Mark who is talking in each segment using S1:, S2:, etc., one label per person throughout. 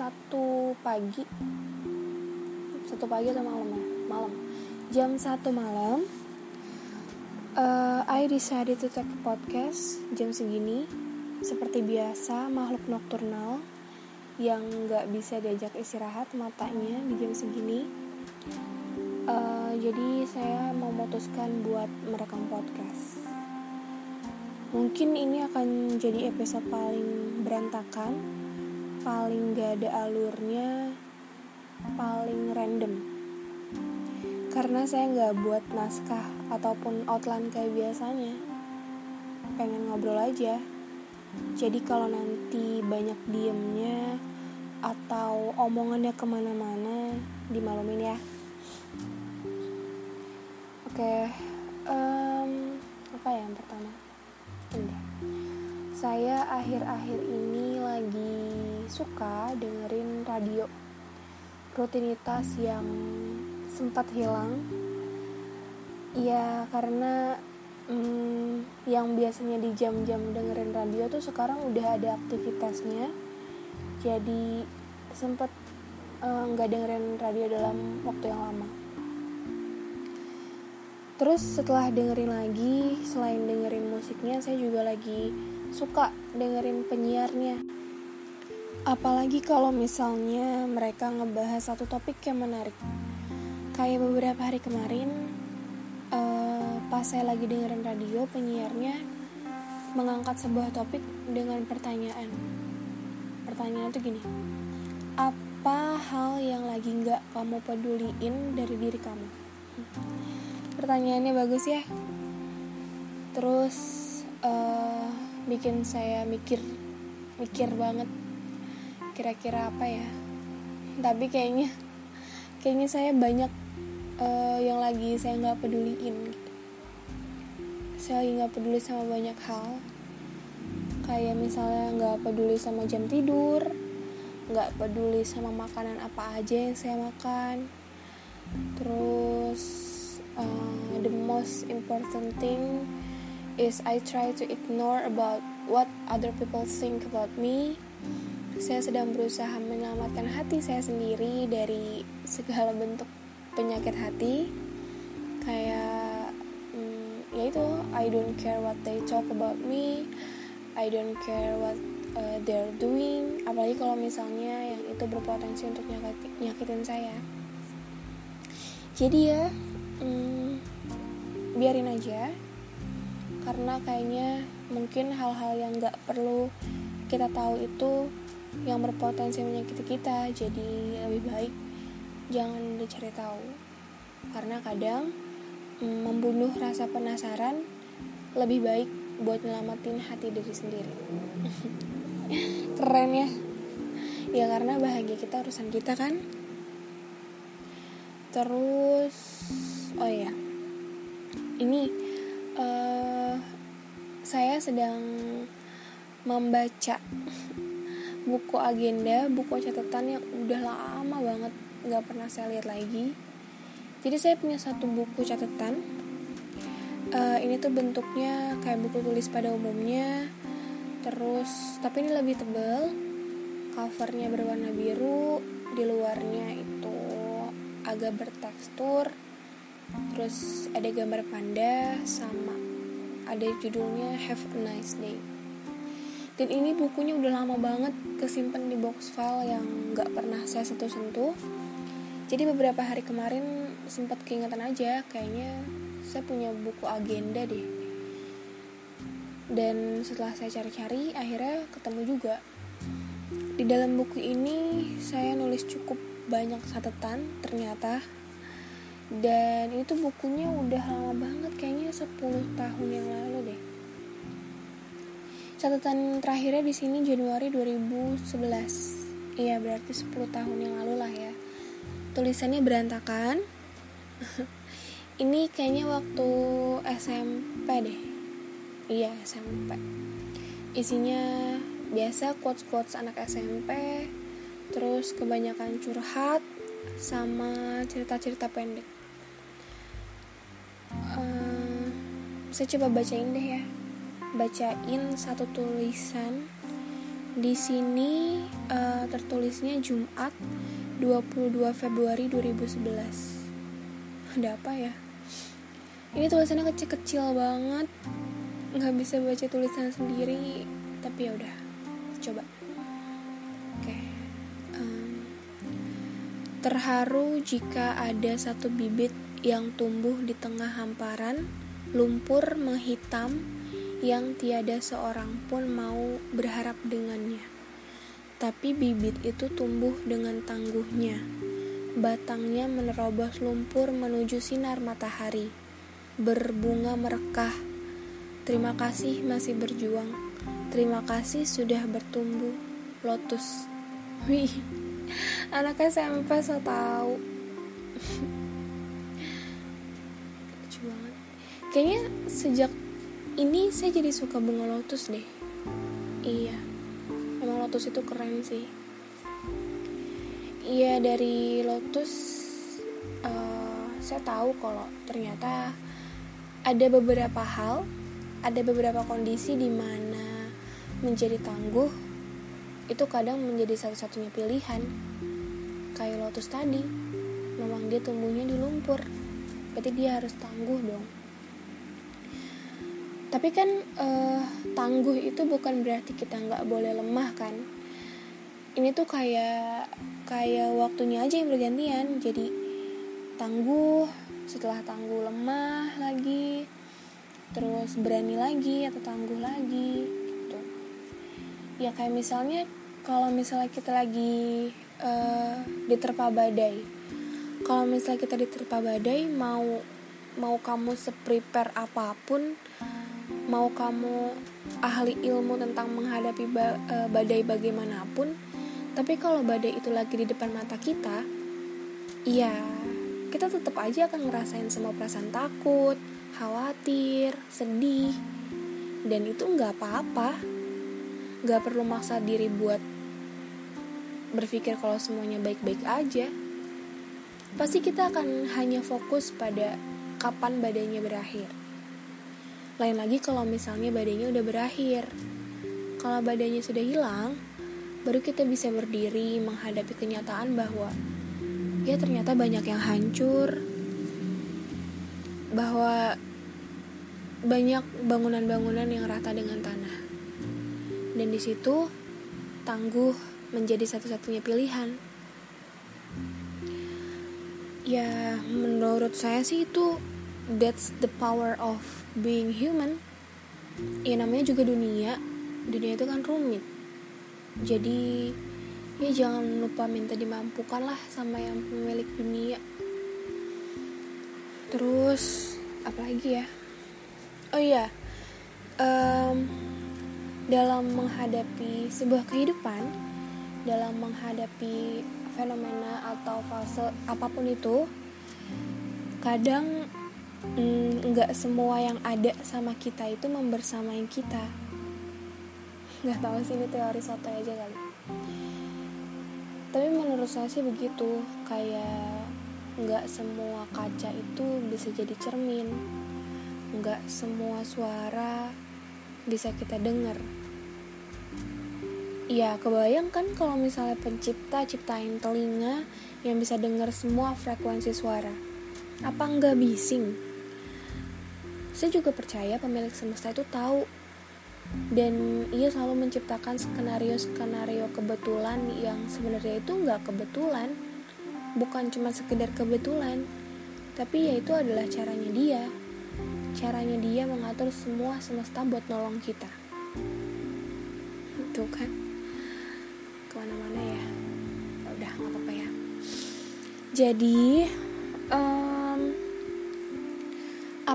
S1: satu pagi. Satu pagi atau malam ya? Malam. Jam satu malam uh, I decided to take a podcast jam segini. Seperti biasa makhluk nokturnal yang nggak bisa diajak istirahat matanya di jam segini. Uh, jadi saya memutuskan buat merekam podcast. Mungkin ini akan jadi episode paling berantakan paling gak ada alurnya paling random. Karena saya nggak buat naskah ataupun outline kayak biasanya. Pengen ngobrol aja. Jadi kalau nanti banyak diemnya atau omongannya ke mana-mana dimalumin ya. Oke um, apa ya yang pertama? Ini saya akhir-akhir ini lagi suka dengerin radio. Rutinitas yang sempat hilang. Ya karena hmm, yang biasanya di jam-jam dengerin radio tuh sekarang udah ada aktivitasnya. Jadi sempat eh, nggak uh, dengerin radio dalam waktu yang lama. Terus setelah dengerin lagi selain dengerin musiknya saya juga lagi suka dengerin penyiarnya. Apalagi kalau misalnya mereka ngebahas satu topik yang menarik. Kayak beberapa hari kemarin uh, pas saya lagi dengerin radio penyiarnya mengangkat sebuah topik dengan pertanyaan. Pertanyaan itu gini apa hal yang lagi nggak kamu peduliin dari diri kamu? Pertanyaannya bagus ya. Terus uh, bikin saya mikir mikir banget kira-kira apa ya. Tapi kayaknya kayaknya saya banyak uh, yang lagi saya nggak peduliin. Saya lagi nggak peduli sama banyak hal. Kayak misalnya nggak peduli sama jam tidur nggak peduli sama makanan apa aja yang saya makan. Terus uh, the most important thing is I try to ignore about what other people think about me. Saya sedang berusaha menyelamatkan hati saya sendiri dari segala bentuk penyakit hati. Kayak hmm, ya itu I don't care what they talk about me. I don't care what uh, they're doing. Apalagi kalau misalnya yang itu berpotensi untuk nyakit, nyakitin saya. Jadi ya hmm, biarin aja karena kayaknya mungkin hal-hal yang nggak perlu kita tahu itu yang berpotensi menyakiti kita. Jadi lebih baik jangan dicari tahu. Karena kadang mm, membunuh rasa penasaran lebih baik buat nyelamatin hati diri sendiri. Keren ya. Ya karena bahagia kita urusan kita kan. Terus oh ya ini saya sedang membaca buku agenda buku catatan yang udah lama banget nggak pernah saya lihat lagi. Jadi saya punya satu buku catatan. Uh, ini tuh bentuknya kayak buku tulis pada umumnya. Terus tapi ini lebih tebal covernya berwarna biru di luarnya itu agak bertekstur. Terus ada gambar panda sama ada judulnya Have a Nice Day. Dan ini bukunya udah lama banget kesimpan di box file yang gak pernah saya sentuh-sentuh. Jadi beberapa hari kemarin sempat keingetan aja kayaknya saya punya buku agenda deh. Dan setelah saya cari-cari akhirnya ketemu juga. Di dalam buku ini saya nulis cukup banyak catatan ternyata dan itu bukunya udah lama banget kayaknya 10 tahun yang lalu deh. Catatan terakhirnya di sini Januari 2011 iya berarti 10 tahun yang lalu lah ya. Tulisannya berantakan. Ini kayaknya waktu SMP deh. Iya SMP isinya biasa quotes-quotes anak SMP terus kebanyakan curhat sama cerita-cerita pendek saya coba bacain deh ya. Bacain satu tulisan. Di sini uh, tertulisnya Jumat 22 Februari 2011 ada apa ya? Ini tulisannya kecil-kecil banget. Nggak bisa baca tulisan sendiri tapi ya udah coba. Oke um, terharu jika ada satu bibit yang tumbuh di tengah hamparan lumpur menghitam yang tiada seorang pun mau berharap dengannya. Tapi bibit itu tumbuh dengan tangguhnya. Batangnya menerobos lumpur menuju sinar matahari. Berbunga merekah. Terima kasih masih berjuang. Terima kasih sudah bertumbuh. Lotus. Wih, anak SMP so tahu. Kayaknya sejak ini saya jadi suka bunga lotus deh. Iya. Emang lotus itu keren sih. Iya dari lotus uh, saya tahu kalau ternyata ada beberapa hal ada beberapa kondisi di mana menjadi tangguh itu kadang menjadi satu-satunya pilihan. Kayak lotus tadi memang dia tumbuhnya di lumpur. Berarti dia harus tangguh dong tapi kan uh, tangguh itu bukan berarti kita nggak boleh lemah kan. Ini tuh kayak kayak waktunya aja yang bergantian. Jadi tangguh setelah tangguh lemah lagi terus berani lagi atau tangguh lagi gitu. Ya kayak misalnya kalau misalnya kita lagi uh, diterpa badai. Kalau misalnya kita diterpa badai mau mau kamu seprepare apa pun mau kamu ahli ilmu tentang menghadapi uh, badai bagaimanapun tapi kalau badai itu lagi di depan mata kita ya kita tetap aja akan ngerasain semua perasaan takut khawatir sedih. Dan itu nggak apa-apa. Nggak perlu maksa diri buat berpikir kalau semuanya baik-baik aja. Pasti kita akan hanya fokus pada kapan badainya berakhir lain lagi kalau misalnya badannya udah berakhir. Kalau badannya sudah hilang, baru kita bisa berdiri menghadapi kenyataan bahwa ya ternyata banyak yang hancur, bahwa banyak bangunan-bangunan yang rata dengan tanah. Dan di situ tangguh menjadi satu-satunya pilihan. Ya, menurut saya sih itu that's the power of being human ya namanya juga dunia. Dunia itu kan rumit. Jadi ya jangan lupa minta dimampukan lah sama yang pemilik dunia. Terus apa lagi ya? Oh iya um, dalam menghadapi sebuah kehidupan dalam menghadapi fenomena atau fase apa pun itu kadang mm, nggak semua yang ada sama kita itu membersamai kita. Nggak tahu sih ini teori soto aja kali. Tapi menurut saya sih begitu kayak nggak semua kaca itu bisa jadi cermin. Nggak semua suara bisa kita dengar. Ya kebayang kan kalau misalnya pencipta ciptain telinga yang bisa dengar semua frekuensi suara? Apa nggak bising saya juga percaya pemilik semesta itu tahu. Dan ia selalu menciptakan skenario-skenario kebetulan yang sebenarnya itu nggak kebetulan. Bukan cuma sekedar kebetulan tapi ya itu adalah caranya dia. Caranya dia mengatur semua semesta buat nolong kita. Itu kan? Ke mana-mana ya, udah nggak apa-apa ya. Jadi um,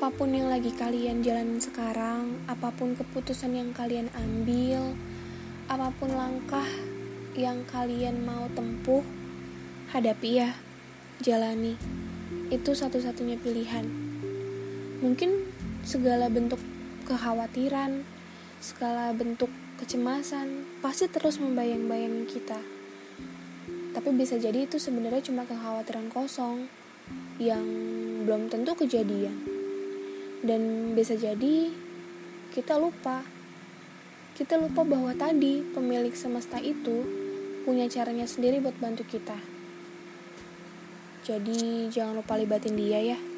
S1: apa pun yang lagi kalian jalanin sekarang, apa pun keputusan yang kalian ambil, apa pun langkah yang kalian mau tempuh, hadapi ya, jalani. Itu satu-satunya pilihan. Mungkin segala bentuk kekhawatiran, segala bentuk kecemasan pasti terus membayang-bayangi kita. Tapi bisa jadi itu sebenarnya cuma kekhawatiran kosong yang belum tentu kejadian dan bisa jadi kita lupa kita lupa bahwa tadi pemilik semesta itu punya caranya sendiri buat bantu kita. Jadi jangan lupa libatin dia ya.